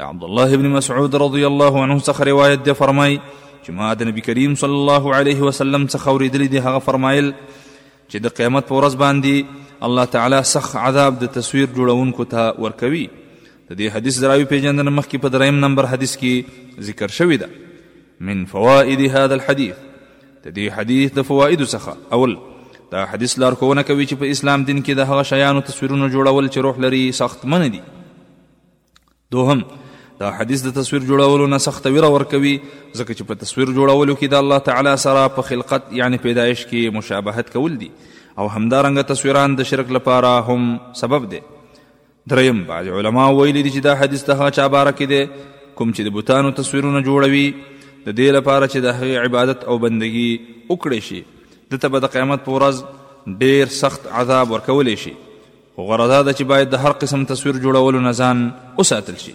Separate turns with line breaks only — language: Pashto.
د
عبد الله ابن مسعود رضی الله عنه
څخه روایت دی فرمای چې ما د نبی کریم صلی الله علیه وسلم څخه اوریدلی دی هغه فرمایل چې د قیامت پر ورځ باندې الله تعالی سخت عذاب د تصویر جوړونکو ته ورکوي د دې حدیث دراوی پیژندنه مخکې په دریم نمبر حدیث کې ذکر شوی ده من فوائد هذا الحديث د دې حدیث د فواید څخه اول دا حدیث لارښوونه کوي چې په اسلام دین کې د هغه شیانو تصویرونه جوړول چې روح لري سخت من دي دوهم دا حدیث د تصویر جوړولو نه سخت ویره ورکوي ځکه چې په تصویر جوړولو کې د الله تعالی سره په خلقت یعنی پیدایش کې مشابهت کول دي او همدارنګه تصویران د شرک لپاره هم سبب دی دریم بعض علما ویلي دي چې دا حدیث د هغه چا باره کې دی کوم چې د بوتانو تصویرونه جوړوي د دې لپاره چې د هغې عبادت او بندگی وکړی شي دته به د قیامت په ورځ ډیر سخت عذاب ورکولی شي خو غوره دا ده چې باید د هر قسم تصویر جوړولو نه ځان وساتل شي.